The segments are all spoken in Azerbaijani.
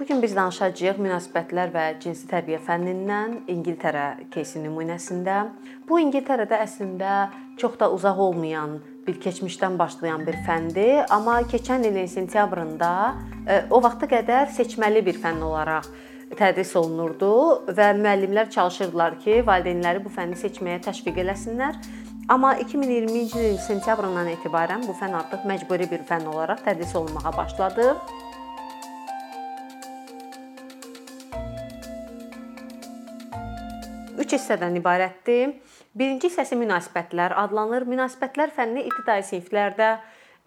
Bu gün biz danışacağıq münasibətlər və cinsi tərbiyə fənnindən İngiltərə кейsi nümunəsində. Bu İngiltərədə əslində çox da uzaq olmayan bir keçmişdən başlayan bir fəndir, amma keçən ilin sentyabrında e, o vaxta qədər seçməli bir fənn olaraq tədris olunurdu və müəllimlər çalışırdılar ki, valideynləri bu fənni seçməyə təşviq eləsinlər. Amma 2020-ci il sentyabrından etibarən bu fənn artıq məcburi bir fənn olaraq tədris olunmağa başladı. 3 hissədən ibarətdir. Birinci hissəsi münasibətlər adlanır. Münasibətlər fənni ibtidai siniflərdə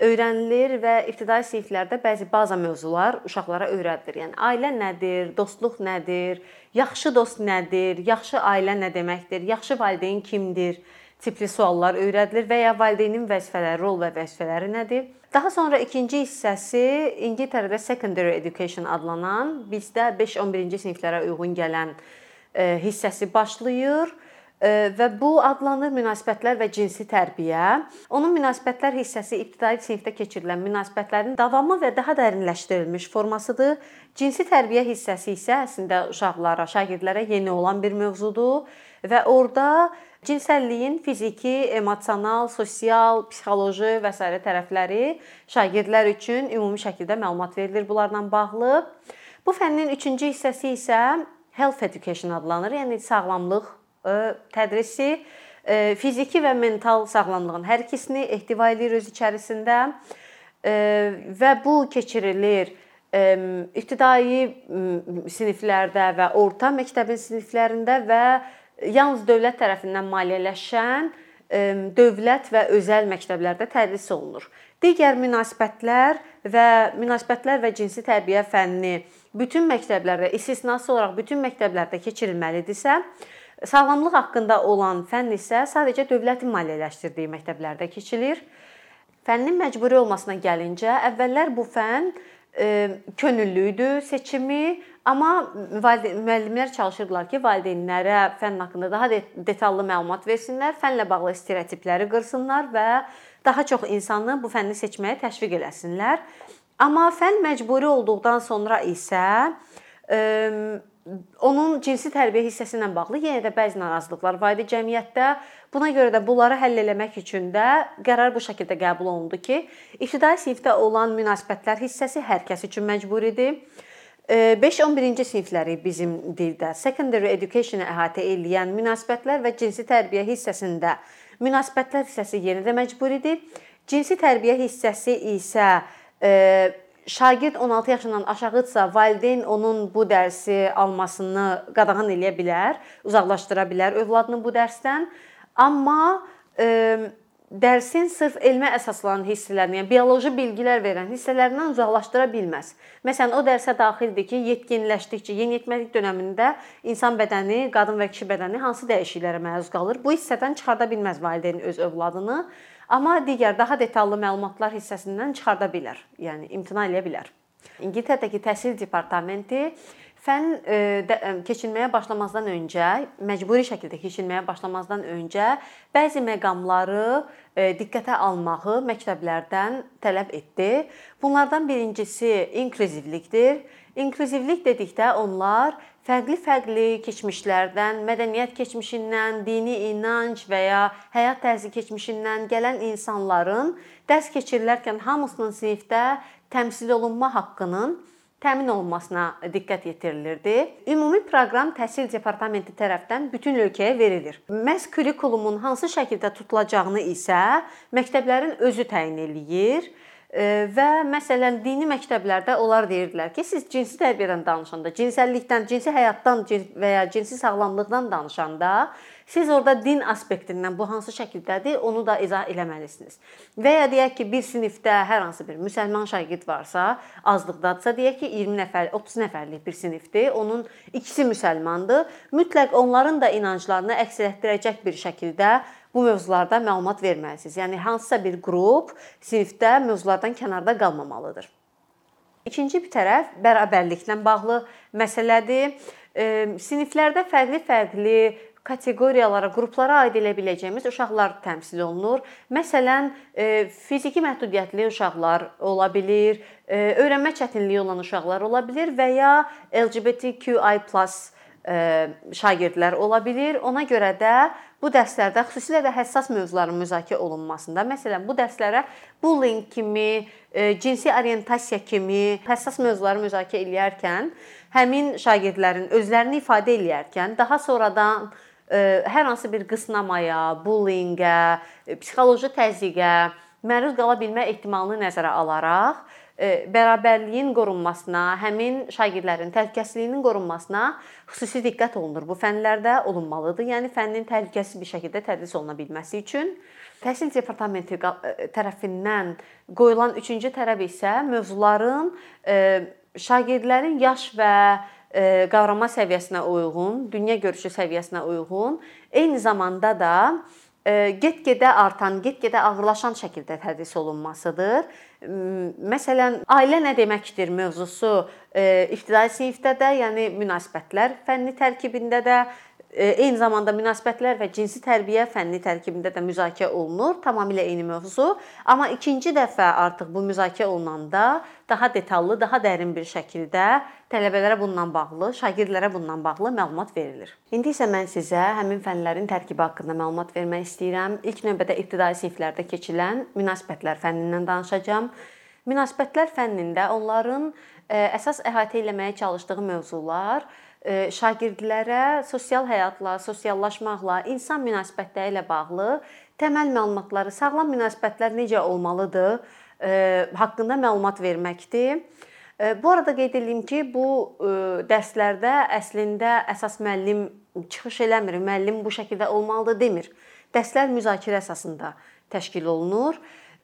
öyrənilir və ibtidai siniflərdə bəzi baza mövzular uşaqlara öyrədilir. Yəni ailə nədir, dostluq nədir, yaxşı dost nədir, yaxşı ailə nə deməkdir, yaxşı valideyn kimdir? tipli suallar öyrədilir və ya valideynin vəzifələri, rol və vəzifələri nədir? Daha sonra ikinci hissəsi İngiltərədə secondary education adlanan, bizdə 5-11-ci siniflərə uyğun gələn hissəsi başlayır e, və bu adlanır münasibətlər və cinsi tərbiyə. Onun münasibətlər hissəsi ibtidai sinifdə keçirilən münasibətlərin davamı və daha dərinləşdirilmiş formasıdır. Cinsi tərbiyə hissəsi isə əslində uşaqlara, şagirdlərə yeni olan bir mövzudur və orada cinsəlliyin fiziki, emosional, sosial, psixoloji və s. tərəfləri şagirdlər üçün ümumi şəkildə məlumat verilir bunlarla bağlı. Bu fənnin 3-cü hissəsi isə health education adlanır. Yəni sağlamlıq e, tədrisi e, fiziki və mental sağlamlığın hər ikisini ehtiva edir öz içərisində e, və bu keçirilir ibtidai siniflərdə və orta məktəbin siniflərində və yalnız dövlət tərəfindən maliyyələşən dövlət və özəl məktəblərdə tədris olunur. Digər münasibətlər və münasibətlər və cinsi tərbiyə fənni bütün məktəblərdə istisnasız olaraq bütün məktəblərdə keçirilməlidirsə, sağlamlıq haqqında olan fənn isə sadəcə dövlətin maliyyələşdirdiyi məktəblərdə keçilir. Fənnin məcburi olmasına gəlincə, əvvəllər bu fənn e, könüllü idi seçimi, amma müəllimlər çalışırdılar ki, valideynlərə fənn haqqında daha detallı məlumat versinlər, fənnlə bağlı stereotipləri qırsınlar və daha çox insanı bu fənni seçməyə təşviq eləsinlər. Amma fənn məcburi olduqdan sonra isə onun cinsi tərbiyə hissəsi ilə bağlı yenə də bəzi narazılıqlar var idi cəmiyyətdə. Buna görə də bunları həll etmək üçün də qərar bu şəkildə qəbul olundu ki, ibtidai sinifdə olan münasibətlər hissəsi hər kəs üçün məcburidir. 5-11-ci sinifləri bizim dildə secondary education-ı əhatə edən münasibətlər və cinsi tərbiyə hissəsində münasibətlər hissəsi yenə də məcburidir. Cinsi tərbiyə hissəsi isə şagird 16 yaşından aşağıdsa, valideyn onun bu dərsi almasını qadağan eləyə bilər, uzaqlaşdıra bilər övladını bu dərsdən. Amma e, dərsin sırf elmə əsaslanan hissələrini, yəni bioloji bilgilər verən hissələrindən uzaqlaşdıra bilməz. Məsələn, o dərsə daxildir ki, yetkinləşdikcə, yeniyetməlik dövründə insan bədəni, qadın və kişi bədəni hansı dəyişikliklərə məruz qalır? Bu hissədən çıxarda bilməz valideyn öz övladını. Amma digər daha detallı məlumatlar hissəsindən çıxarda bilər, yəni imtina edə bilər. İngiltərədəki təhsil departamenti fənn e, e, keçilməyə başlamazdan öncə, məcburi şəkildə keçilməyə başlamazdan öncə bəzi məqamları e, diqqətə almağı məktəblərdən tələb etdi. Bunlardan birincisi inklüzivlikdir. İnklüzivlik dedikdə onlar fərqli-fərqli keçmişlərdən, mədəniyyət keçmişindən, dini inanc və ya həyat tərzi keçmişindən gələn insanların dərs keçirilərkən hamısının sinifdə təmsil olunma haqqının təmin olunmasına diqqət yetirilirdi. Ümumi proqram təhsil departamenti tərəfindən bütün ölkəyə verilir. Məhz kurikulumun hansı şəkildə tutulacağını isə məktəblərin özü təyin eləyir və məsələn dini məktəblərdə onlar deyirdilər ki, siz cinsi tərbiyədən danışanda, cinsəllikdən, cinsi həyatdan və ya cinsi sağlamlıqdan danışanda siz orada din aspektindən bu hansı şəkildədir, onu da izah eləməlisiniz. Və ya deyək ki, bir sinifdə hər hansı bir müsəlman şagird varsa, azlıqdadsa, deyək ki, 20 nəfər, 30 nəfərlik bir sinifdir, onun ikisi müsəlmandır. Mütləq onların da inanclarını əks etdirəcək bir şəkildə bu mövzularda məlumat verməlisiniz. Yəni hansısa bir qrup sinifdə mövzulardan kənarda qalmamalıdır. İkinci bir tərəf bərabərliklə bağlı məsələdir. Siniflərdə fərqli-fərqli kateqoriyalara, qruplara aid elə biləcəyimiz uşaqlar təmsil olunur. Məsələn, fiziki məhdudiyyətli uşaqlar ola bilər, öyrənmə çətinliyi olan uşaqlar ola bilər və ya LGBTQI+ şagirdlər ola bilər. Ona görə də bu dərslərdə xüsusilə də həssas mövzuların müzakirə olunmasında, məsələn, bu dərslərə bullying kimi, cinsi orientasiya kimi həssas mövzuları müzakirə edərkən həmin şagirdlərin özlərini ifadə edərkən daha sonradan hər hansı bir qısnamaya, bullyingə, psixoloji təzyiqə məruz qala bilmə ehtimalını nəzərə alaraq bərabərliyin qorunmasına, həmin şagirdlərin təhlükəsizliyinin qorunmasına xüsusi diqqət olunur. Bu fənlərdə olunmalıdır. Yəni fənnin təhlükəsiz bir şəkildə tədris oluna bilməsi üçün Təhsil departamenti tərəfindən qoyulan 3-cü tələb isə mövzuların şagirdlərin yaş və qavrama səviyyəsinə uyğun, dünya görüşü səviyyəsinə uyğun, eyni zamanda da get-gedə artan, get-gedə ağırlaşan şəkildə tədris olunmasıdır. Məsələn, ailə nə deməkdir mövzusu? İbtidai sinifdə də, yəni münasibətlər fənni tərkibində də eyni zamanda münasibətlər və cinsi tərbiyə fənni tərkibində də müzakirə olunur. Tamamilə eyni mövzu, amma ikinci dəfə artıq bu müzakirə olunanda daha detallı, daha dərin bir şəkildə tələbələrə bundan bağlı, şagirdlərə bundan bağlı məlumat verilir. İndi isə mən sizə həmin fənlərin tərkibi haqqında məlumat vermək istəyirəm. İlk növbədə ibtidai siniflərdə keçilən münasibətlər fənnindən danışacağam. Münasibətlər fənnində onların əsas əhatə etməyə çalışdığı mövzular şagirdlərə sosial həyatla, sosiallaşmaqla, insan münasibətləri ilə bağlı təməl məlumatları, sağlam münasibətlər necə olmalıdır haqqında məlumat verməkdir. Bu arada qeyd edeyim ki, bu dərslərdə əslində əsas müəllim çıxış eləmir, müəllim bu şəkildə olmalıdır demir. Dərslər müzakirə əsasında təşkil olunur.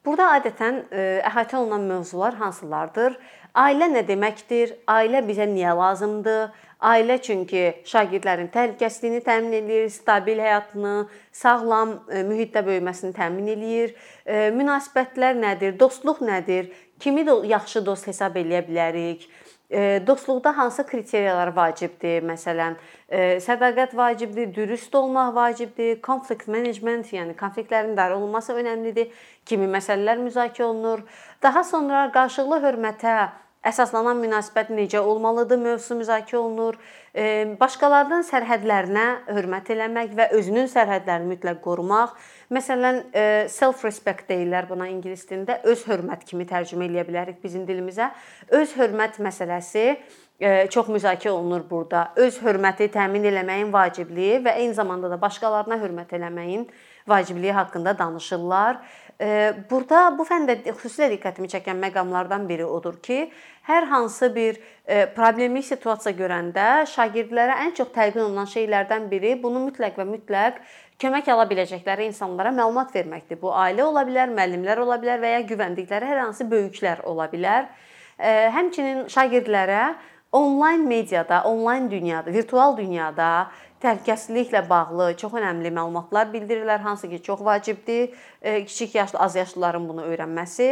Burada adətən əhatə olunan mövzular hansılardır? Ailə nə deməkdir? Ailə bizə niyə lazımdır? Ailə çünki şagirdlərin təhlükəsizliyini təmin eləyir, stabil həyatını, sağlam e, mühitdə böyüməsini təmin eləyir. E, münasibətlər nədir? Dostluq nədir? Kimi yaxşı dost hesab eləyə bilərik? E, dostluqda hansı kriteriyalar vacibdir? Məsələn, sədaqət vacibdir, dürüst olmaq vacibdir, konflikt management, yəni konfliktlərin idarə olunması önəmlidir. Kimi məsələlər müzakirə olunur. Daha sonra qarşılıqlı hörmətə əsaslanan münasibət necə olmalıdır mövzusu müzakirə olunur. Başqalarının sərhədlərinə hörmət eləmək və özünün sərhədlərini mütləq qorumaq. Məsələn, self respect deyirlər buna ingilis dilində, öz hörmət kimi tərcümə eləyə bilərik bizim dilimizə. Öz hörmət məsələsi çox müzakirə olunur burada. Öz hörməti təmin eləməyin vacibliyi və eyni zamanda da başqalarına hörmət eləməyin vacibliyi haqqında danışırlar. Burada bu fəndə xüsusilə diqqətimi çəkən məqamlardan biri odur ki, hər hansı bir problemli situasiya görəndə şagirdlərə ən çox təlqin olunan şeylərdən biri bunu mütləq və mütləq kömək ala biləcəkləri insanlara məlumat verməkdir. Bu ailə ola bilər, müəllimlər ola bilər və ya güvəndikləri hər hansı böyüklər ola bilər. Həmçinin şagirdlərə onlayn mediada, onlayn dünyada, virtual dünyada təhlükəsizliklə bağlı çox əhəmiyli məlumatlar bildirirlər, hansı ki, çox vacibdir. E, kiçik yaşlı, az yaşlıların bunu öyrənməsi.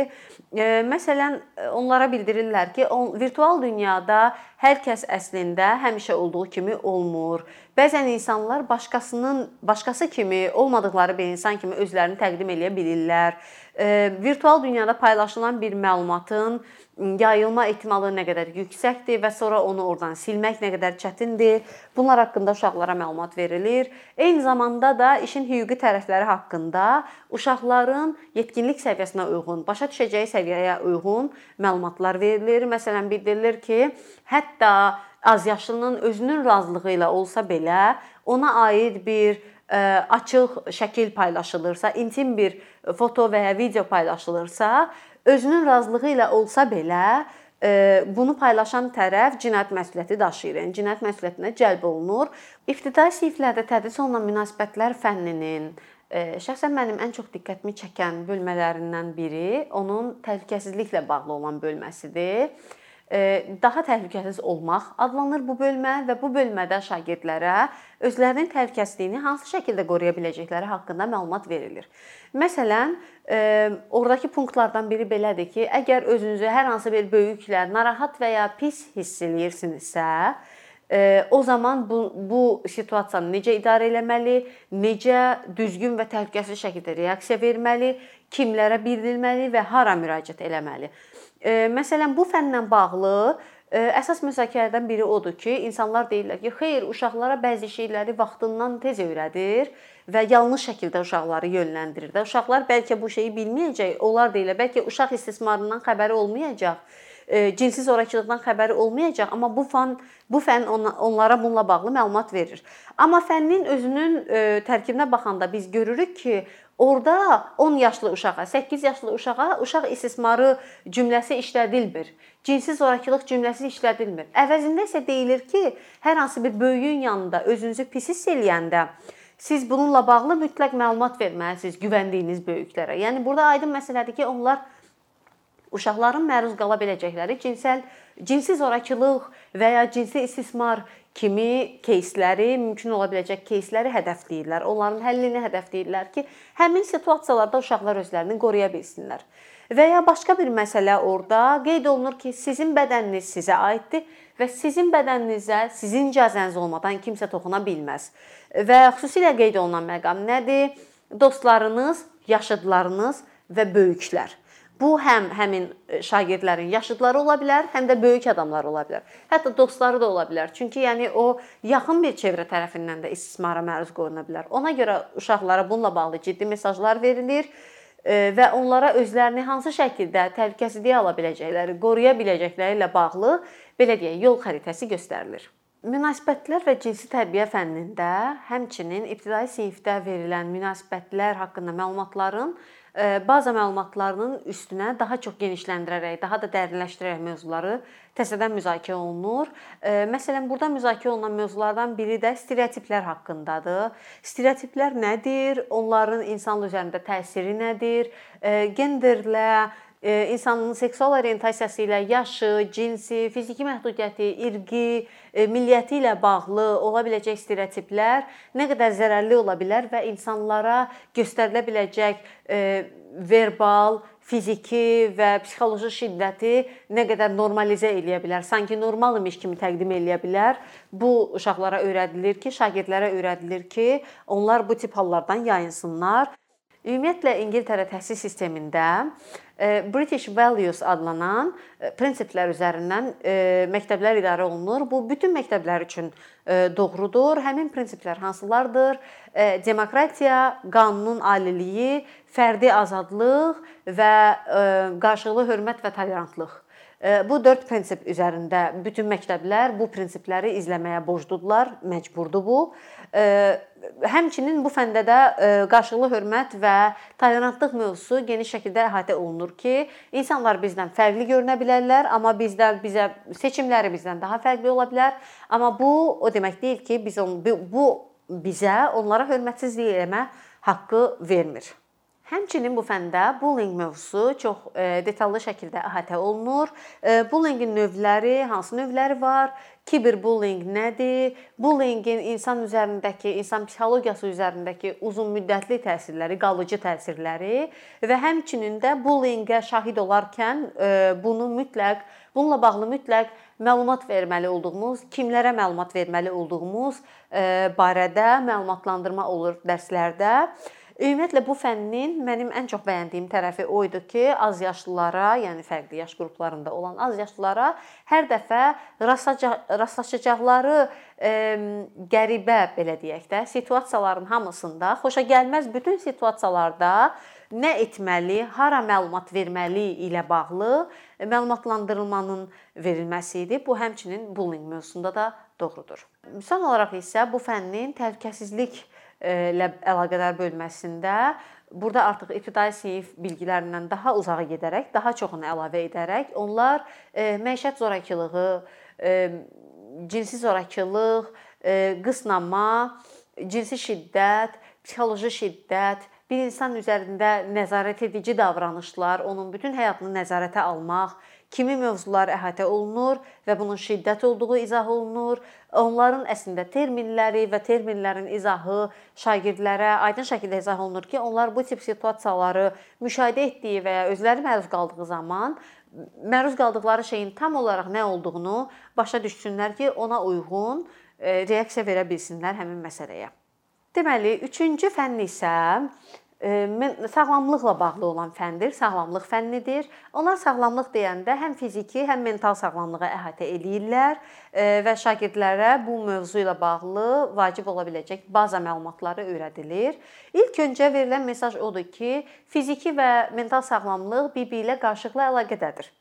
E, məsələn, onlara bildirirlər ki, virtual dünyada hər kəs əslində həmişə olduğu kimi olmur. Bəzən insanlar başqasının başqası kimi olmadıkları bir insan kimi özlərini təqdim edə bilirlər. E, virtual dünyada paylaşılan bir məlumatın yayılma ehtimalı nə qədər yüksəkdir və sonra onu oradan silmək nə qədər çətindir. Bunlar haqqında uşaqlara məlumat verilir. Eyni zamanda da işin hüquqi tərəfləri haqqında uşaqların yetkinlik səviyyəsinə uyğun, başa düşəcəyi səviyyəyə uyğun məlumatlar verilir. Məsələn, bildirilir ki, hətta azyaşlının özünün razılığı ilə olsa belə ona aid bir e, açıq şəkil paylaşılırsa, intim bir foto və ya video paylaşılırsa, özünün razılığı ilə olsa belə e, bunu paylaşan tərəf cinayət məsuliyyəti daşıyır. Yəni cinayət məsuliyyətinə cəlb olunur. İbtidai siniflərdə tədris olunan münasibətlər fənninin e, şəxsən mənim ən çox diqqətimi çəkən bölmələrindən biri onun təhlükəsizliklə bağlı olan bölməsidir daha təhlükəsiz olmaq adlanır bu bölmə və bu bölmədə şagirdlərə özlərinin təhlükəsizliyini hansı şəkildə qoruya biləcəkləri haqqında məlumat verilir. Məsələn, oradakı punktlardan biri belədir ki, əgər özünüzü hər hansı bir böyüklə narahat və ya pis hiss eləyirsinizsə, o zaman bu bu situasiyanı necə idarə etməli, necə düzgün və təhlükəsiz şəkildə reaksiya verməli, kimlərə bildirməli və hara müraciət etməli. Məsələn, bu fənnlə bağlı Əsas müzakirələrdən biri odur ki, insanlar deyirlər ki, xeyr, uşaqlara bəzi şeyləri vaxtından tez öyrədir və yanlış şəkildə uşaqları yönləndirir də. Uşaqlar bəlkə bu şeyi bilməyəcək. Onlar deyirlər, bəlkə uşaq istismarından xəbəri olmayacaq cinsi zorakılıqdan xəbəri olmayacaq, amma bu fən bu fən onlara bununla bağlı məlumat verir. Amma fənnin özünün tərkibinə baxanda biz görürük ki, Orda 10 yaşlı uşağa, 8 yaşlı uşağa uşaq istismarı cümləsi işlədilmir. Cinsi zorakılıq cümləsi işlədilmir. Əvəzində isə deyilir ki, hər hansı bir böyüyün yanında özünüzü pis hiss eləyəndə siz bununla bağlı mütləq məlumat verməlisiniz güvəndiyiniz böyüklərə. Yəni burada aydın məsələdir ki, onlar uşaqların məruz qala biləcəkləri cinsəl cinsi zorakılıq və ya cinsi istismar kimi кейsləri, mümkün ola biləcək кейsləri hədəfləyirlər. Onların həllini hədəfləyirlər ki, həmin situasiyalarda uşaqlar özlərini qoruya bilsinlər. Və ya başqa bir məsələ orada qeyd olunur ki, sizin bədəniniz sizə aiddir və sizin bədəninizə sizin icazəniz olmadan kimsə toxuna bilməz. Və xüsusilə qeyd olunan məqam nədir? Dostlarınız, yaşıdlarınız və böyüklər. Bu həm həmin e, şagirdlərin yaşıdları ola bilər, həm də böyük adamlar ola bilər. Hətta dostları da ola bilər. Çünki yəni o yaxın bir çevrə tərəfindən də istismara məruz qoyula bilər. Ona görə uşaqlara bununla bağlı ciddi mesajlar verilir e, və onlara özlərini hansı şəkildə təhlükəsizliyə ala biləcəkləri, qoruya biləcəkləri ilə bağlı belə deyək, yol xəritəsi göstərilir. Münasibətlər və cinsi tərbiyə fənnində həmçinin ibtidai sinifdə verilən münasibətlər haqqında məlumatların baza məlumatlarının üstünə daha çox genişləndirərək, daha da dərinləşdirərək mövzuları təzədən müzakirə olunur. Məsələn, burada müzakirə olunan mövzulardan biri də stereotiplər haqqındadır. Stereotiplər nədir? Onların insan üzərində təsiri nədir? Genderlə insanın seksual orientasiyası ilə yaşı, cinsi, fiziki məhdudiyyəti, irqi, milliyyəti ilə bağlı ola biləcək stereotiplər nə qədər zərərli ola bilər və insanlara göstərilə biləcək verbal, fiziki və psixoloji şiddəti nə qədər normalizə eləyə bilər, sanki normal imiş kimi təqdim eləyə bilər. Bu uşaqlara öyrədilir ki, şagirdlərə öyrədilir ki, onlar bu tip hallardan yayınsınlar. Ümumiyyətlə İngiltərə təhsil sistemində e, British Values adlanan e, prinsiplər üzərindən e, məktəblər idarə olunur. Bu bütün məktəblər üçün doğrudur. Həmin prinsiplər hansılardır? Demokratiya, qanunun aliliyi, fərdi azadlıq və qarşılıqlı hörmət və tolerantlıq. Bu 4 prinsip üzərində bütün məktəblər bu prinsipləri izləməyə borcludular, məcburdur bu. Həmçinin bu fəndə də qarşılıqlı hörmət və tolerantlıq mövzusu geniş şəkildə əhatə olunur ki, insanlar bizdən fərqli görünə bilərlər, amma bizdən bizə seçimləri bizdən daha fərqli ola bilər. Amma bu o demək deyil ki, biz on, bu bizə onlara hörmətsizlik etmə haqqı vermir. Həmçinin bu fəndə bullying mövzusu çox e, detallı şəkildə əhatə olunur. E, bullyingin növləri, hansı növləri var? Kiberbullying nədir? Bullyingin insan üzərindəki, insan psixologiyası üzərindəki uzunmüddətli təsirləri, qalıcı təsirləri və həmçinin də bullyingə şahid olarkən e, bunu mütləq bununla bağlı mütləq məlumat verməli olduğumuz, kimlərə məlumat verməli olduğumuz barədə məlumatlandırma olur dərslərdə. Ümumiyyətlə bu fənnin mənim ən çox bəyəndiyim tərəfi o idi ki, az yaşlılara, yəni fərqli yaş qruplarında olan az yaşlılara hər dəfə rastlaşacaqları e, qəribə belə deyək də, situasiyaların hamısında xoşagəlməz bütün situasiyalarda nə etməli, hara məlumat verməli ilə bağlı məlumatlandırılmanın verilməsi idi. Bu həmçinin bullying mövzusunda da doğrudur. Son olaraq isə bu fənnin təhlükəsizlik ilə əlaqədar bölməsində burada artıq ibtidai sinif bilgilərindən daha uzağa gedərək, daha çoxunu əlavə edərək onlar e, məişət zorakılığı, e, cinsi zorakılıq, e, qısnama, cinsi şiddət, psixoloji şiddət, bir insan üzərində nəzarət edici davranışlar, onun bütün həyatını nəzarətə almaq, kimi mövzular əhatə olunur və bunun şiddət olduğu izah olunur. Onların əslində terminləri və terminlərin izahı şagirdlərə aydın şəkildə izah olunur ki, onlar bu tip situasiyaları müşahidə etdiyi və ya özləri məruz qaldığı zaman məruz qaldıqları şeyin tam olaraq nə olduğunu başa düşsünlər ki, ona uyğun e, reaksiya verə bilsinlər həmin məsələyə. Deməli, üçüncü fənn isə sağlamlıqla bağlı olan fəndir, sağlamlıq fənnidir. Onlar sağlamlıq deyəndə həm fiziki, həm mental sağlamlığı əhatə eləyirlər və şagirdlərə bu mövzu ilə bağlı vacib ola biləcək baza məlumatları öyrədilir. İlk öncə verilən mesaj odur ki, fiziki və mental sağlamlıq bir-biri ilə qarşılıqlı əlaqədədir.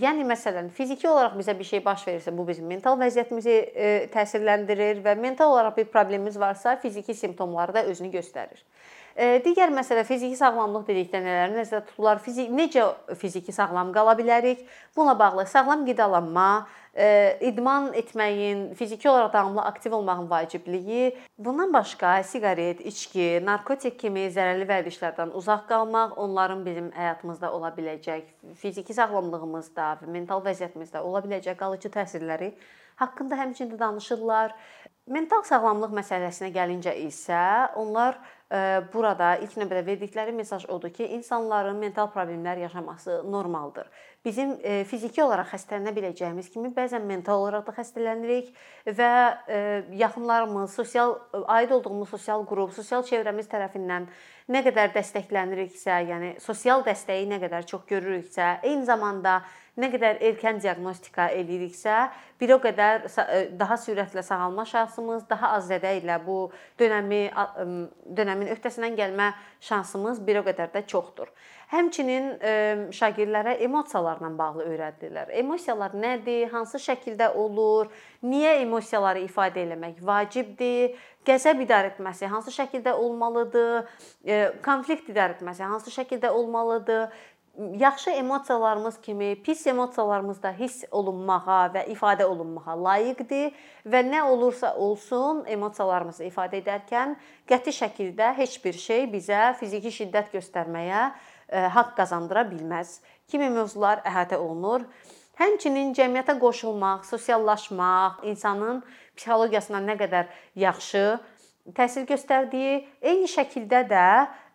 Yəni məsələn, fiziki olaraq bizə bir şey baş verirsə, bu bizim mental vəziyyətimizi təsirləndirir və mental olaraq bir problemimiz varsa, fiziki simptomları da özünü göstərir. Digər məsələ fiziki sağlamlıq dedikdə nələr nəzərdə tutulur? Fizik necə fiziki sağlam qala bilərik? Buna bağlı sağlam qidalanma, idman etməyin, fiziki olaraq davamlı aktiv olmağın vacibliyi, bundan başqa siqaret, içki, narkotik kimi zərərli vərdişlərdən uzaq qalmaq, onların bizim həyatımızda ola biləcək, fiziki sağlamlığımızda və mental vəziyyətimizdə ola biləcək qalıcı təsirləri haqqında həmçinin danışırlar. Mental sağlamlıq məsələsinə gəlincə isə onlar burada ilk növbədə verdikləri mesaj odur ki, insanların mental problemlər yaşaması normaldır. Bizim fiziki olaraq xəstələnə biləcəyimiz kimi bəzən mental olaraq da xəstələnirik və yaxınlarımız, sosial aid olduğumuz sosial qrup, sosial çevrəmiz tərəfindən nə qədər dəstəkləniriksə, yəni sosial dəstəyi nə qədər çox görürüksə, eyni zamanda nə qədər erkən diaqnostika eləyiriksə, bir o qədər daha sürətlə sağalma şansımız, daha az zədə ilə bu dönəmi dönəmin öhdəsindən gəlmə şansımız bir o qədər də çoxdur. Həmçinin şagirdlərə emosiyalarla bağlı öyrədilirlər. Emosiyalar nədir? Hansı şəkildə olur? Niyə emosiyaları ifadə etmək vacibdir? Qəzəb idarə etməsi hansı şəkildə olmalıdır? Konflikt idarə etməsi hansı şəkildə olmalıdır? Yaxşı emosiyalarımız kimi pis emosiyalarımız da hiss olunmağa və ifadə olunmağa layiqdir və nə olursa olsun emosiyalarımızı ifadə edərkən qəti şəkildə heç bir şey bizə fiziki şiddət göstərməyə e, haqq qazandıra bilməz. Kimi mövzular əhatə olunur. Həmçinin cəmiyyətə qoşulmaq, sosiallaşmaq, insanın psixologiyasına nə qədər yaxşı təsir göstərdiyi, eyni şəkildə də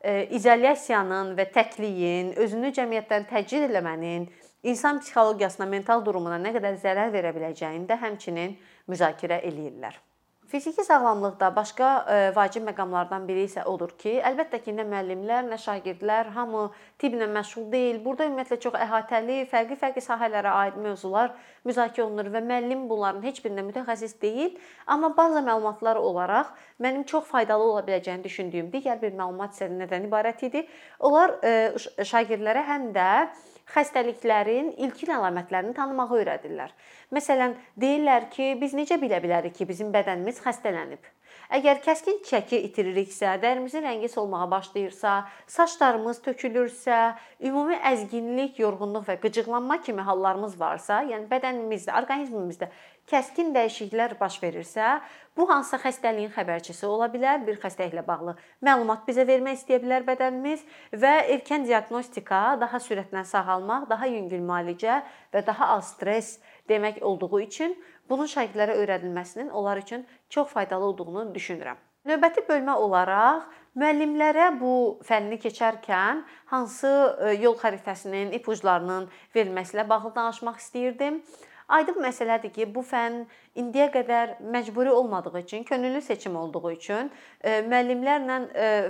izolyasiyanın və təkliyin, özünü cəmiyyətdən təcrid eləmənin insan psixologiyasına, mental durumuna nə qədər zərər verə biləcəyini də həmçinin müzakirə eləyirlər. Fiziki sağlamlıqda başqa e, vacib məqamlardan biri isə odur ki, əlbəttə ki, nə müəllimlər, nə şagirdlər hamı tibblə məşğul deyil. Burada ümumiyyətlə çox əhatəli, fərqli-fərqli sahələrə aid mövzular müzakirə olunur və müəllim bunların heç birində mütəxəssis deyil, amma baza məlumatlar olaraq mənim çox faydalı ola biləcəyini düşündüyüm digər bir məlumat isə nədən ibarət idi? Onlar e, şagirdlərə həm də xəstəliklərin ilkin əlamətlərini tanımağı öyrədirlər. Məsələn, deyirlər ki, biz necə bilə bilərik ki, bizim bədənimiz xəstələnib? Əgər kəskin çəki itiririksə, dərimizin rəngi solmağa başlayırsa, saçlarımız tökülürsə, ümumi əzginlik, yorğunluq və qıcıqlanma kimi hallarımız varsa, yəni bədənimizdə, orqanizmimizdə kəskin dəyişikliklər baş verirsə, bu hansısa xəstəliyin xəbərçisi ola bilər, bir xəstəliklə bağlı məlumat bizə vermək istəyə bilər bədənimiz və erkən diaqnostika, daha sürətlə sağalmaq, daha yüngül müalicə və daha az stress demək olduğu üçün bunun şagirdlərə öyrədilməsinin onlar üçün çox faydalı olduğunu düşünürəm. Növbəti bölmə olaraq müəllimlərə bu fənni keçərkən hansı e, yol xəritəsinin, ipuclarının verilməsi ilə bağlı danışmaq istəyirdim. Aydın məsələdir ki, bu fənn indiyə qədər məcburi olmadığı üçün, könüllü seçim olduğu üçün e, müəllimlərlə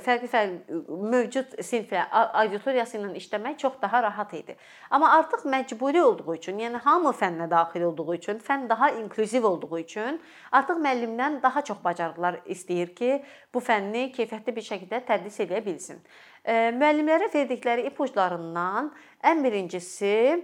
fərqli-fərqli e, mövcud sinflə, auditoriyası ilə işləmək çox daha rahat idi. Amma artıq məcburi olduğu üçün, yəni hamı fənnə daxil olduğu üçün, fənn daha inklüziv olduğu üçün artıq müəllimdən daha çox bacarıqlar istəyir ki, bu fənni keyfiyyətli bir şəkildə tədris edə bilsin. E, müəllimlərə verdikləri ipuclarından ən birincisi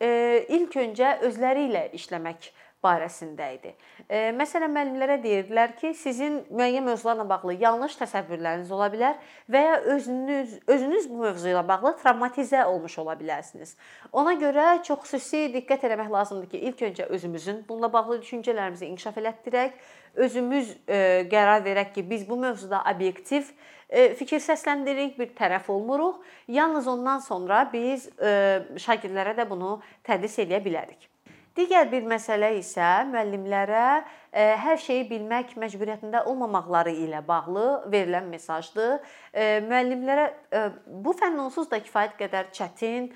ilk öncə özləri ilə işləmək barəsində idi. E, məsələn, müəllimlərə deyirdilər ki, sizin müəyyən mövzularla bağlı yanlış təsəvvürləriniz ola bilər və ya özünüz özünüz bu mövzu ilə bağlı travmatizə olmuş ola bilərsiniz. Ona görə çox xüsusi diqqət etmək lazımdır ki, ilk öncə özümüzün bununla bağlı düşüncələrimizi inkişaf elətdirək, özümüz e, qərar verək ki, biz bu mövzuda obyektiv e, fikir səsləndiririk, bir tərəf olmuruq. Yalnız ondan sonra biz e, şagirdlərə də bunu tədris edə bilərik. Digər bir məsələ isə müəllimlərə e, hər şeyi bilmək məcburiyyətində olmamaqları ilə bağlı verilən mesajdır. E, müəllimlərə e, bu fənn onsuz da kifayət qədər çətin,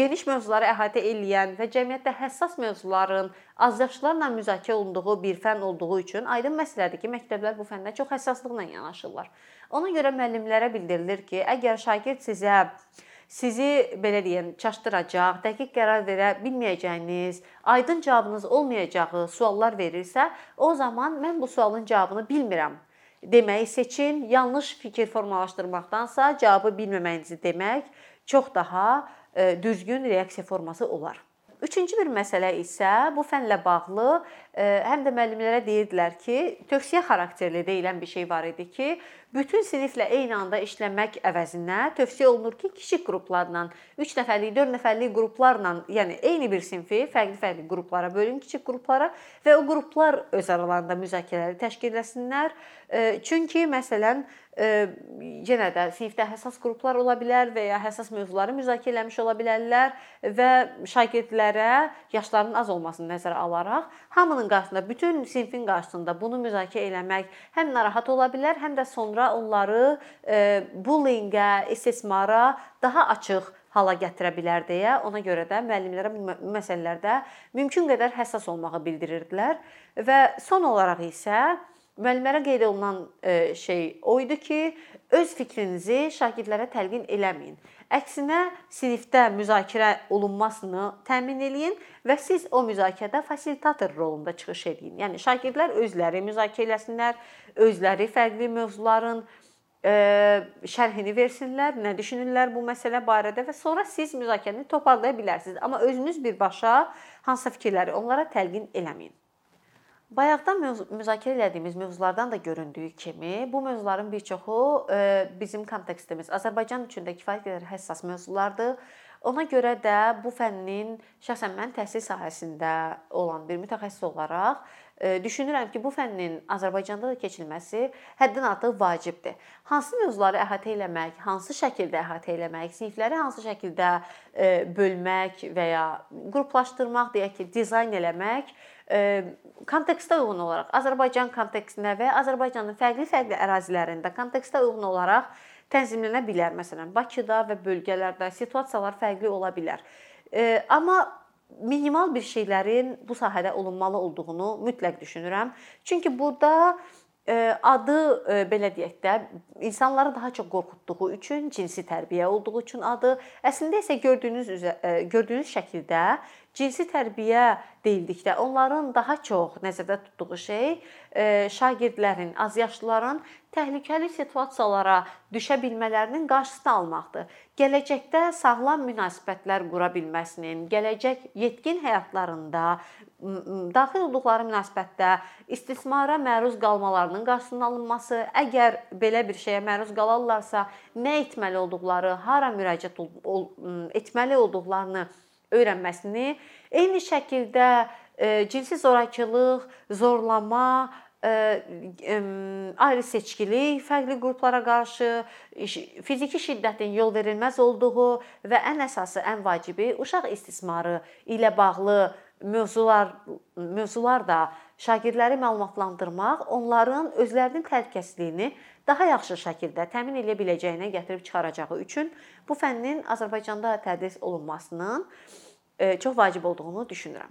geniş mövzuları əhatə edən və cəmiyyətdə həssas mövzuların azyaşlılarla müzakirə olunduğu bir fənn olduğu üçün aydın məsələdir ki, məktəblər bu fəndə çox həssaslıqla yanaşırlar. Ona görə müəllimlərə bildirilir ki, əgər şagird sizə sizi belə deyim, çaşdıracaq, dəqiq qərar verə bilməyəcəyiniz, aydın cavabınız olmayacağı suallar verirsə, o zaman mən bu sualın cavabını bilmirəm deməyi seçin. Yanlış fikir formalaşdırmaqdansa cavabı bilməməyinizi demək çox daha e, düzgün reaksiya forması olar. Üçüncü bir məsələ isə bu fənlə bağlı e, həm də müəllimlərə deyirdilər ki, tövsiyə xarakterli deyilən bir şey var idi ki, bütün siniflə eyni anda işləmək əvəzinə tövsiyə olunur ki, kiçik qruplarla, 3 nəfərlik, 4 nəfərlik qruplarla, yəni eyni bir sinfi fərqli-fərqli qruplara bölün, kiçik qruplara və o qruplar öz aralarında müzakirələri təşkil etsinlər. E, çünki məsələn yenə də sinifdə həssas qruplar ola bilər və ya həssas mövzuları müzakirə etmiş ola bilərlər və şagirdlərə yaşlarının az olmasını nəzərə alaraq hamının qarşısında, bütün sinifin qarşısında bunu müzakirə etmək həm narahat ola bilər, həm də sonra onları bullyingə, istismara daha açıq hala gətirə bilər deyə ona görə də müəllimlərə bu məsələlərdə mümkün qədər həssas olmağı bildirirdilər və son olaraq isə Müəllimlərə qeyd olunan e, şey o idi ki, öz fikrinizi şagirdlərə təlqin eləməyin. Əksinə sinifdə müzakirə olunmasını təmin eləyin və siz o müzakirədə fasilitator rolunda çıxış edin. Yəni şagirdlər özləri müzakirə eləsinlər, özləri fərqli mövzuların e, şərhini versinlər, nə düşünürlər bu məsələ barədə və sonra siz müzakirəni toparlaya bilərsiniz. Amma özünüz birbaşa hansısa fikirləri onlara təlqin eləməyin. Bayaqdan müzakirə etdiyimiz mövzulardan da göründüyü kimi, bu mövzuların bir çoxu e, bizim kontekstimiz Azərbaycan üçün də kifayət qədər həssas mövzulardır. Ona görə də bu fənnin şəxsən mən təhsil sahəsində olan bir mütəxəssis olaraq düşünürəm ki, bu fənnin Azərbaycanda da keçilməsi həddən artıq vacibdir. Hansı mövzuları əhatə etmək, hansı şəkildə əhatə etmək, sinifləri hansı şəkildə e, bölmək və ya qruplaşdırmaq, deyək ki, dizayn eləmək kontekstə uyğun olaraq Azərbaycan kontekstinə və Azərbaycanın fərqli-fərqli ərazilərində kontekstə uyğun olaraq tənzimlənə bilər. Məsələn, Bakıda və bölgələrdə situasiyalar fərqli ola bilər. Amma minimal bir şeylərin bu sahədə olunmalı olduğunu mütləq düşünürəm. Çünki burada adı belə deyək də insanları daha çox qorxutduğu üçün, cinsi tərbiyə olduğu üçün adı, əslində isə gördüyünüz üzə, gördüyünüz şəkildə cinsi tərbiyə deyildikdə onların daha çox nəzərdə tutduğu şey e, şagirdlərin, azyaşlıların təhlükəli situasiyalara düşə bilmələrinin qarşısını almaqdır. Gələcəkdə sağlam münasibətlər qura bilməsinin, gələcək yetkin həyatlarında daxil olduqları münasibətdə istismara məruz qalmalarının qarşısının alınması, əgər belə bir şeyə məruz qalarlarsa, nə etməli olduqları, hara müraciət etməli olduqlarını öyrənməsini, eyni şəkildə e, cinsi zorakılıq, zorlama, e, ayrı seçkilik, fərqli qruplara qarşı fiziki şiddətin yol verilməz olduğu və ən əsası, ən vacibi uşaq istismarı ilə bağlı mövzular mövzular da şagirdləri məlumatlandırmaq, onların özlərinin təhlükəsizliyini daha yaxşı şəkildə təmin edə biləcəyinə gətirib çıxaracağı üçün bu fənnin Azərbaycanda tədris olunmasının çox vacib olduğunu düşünürəm.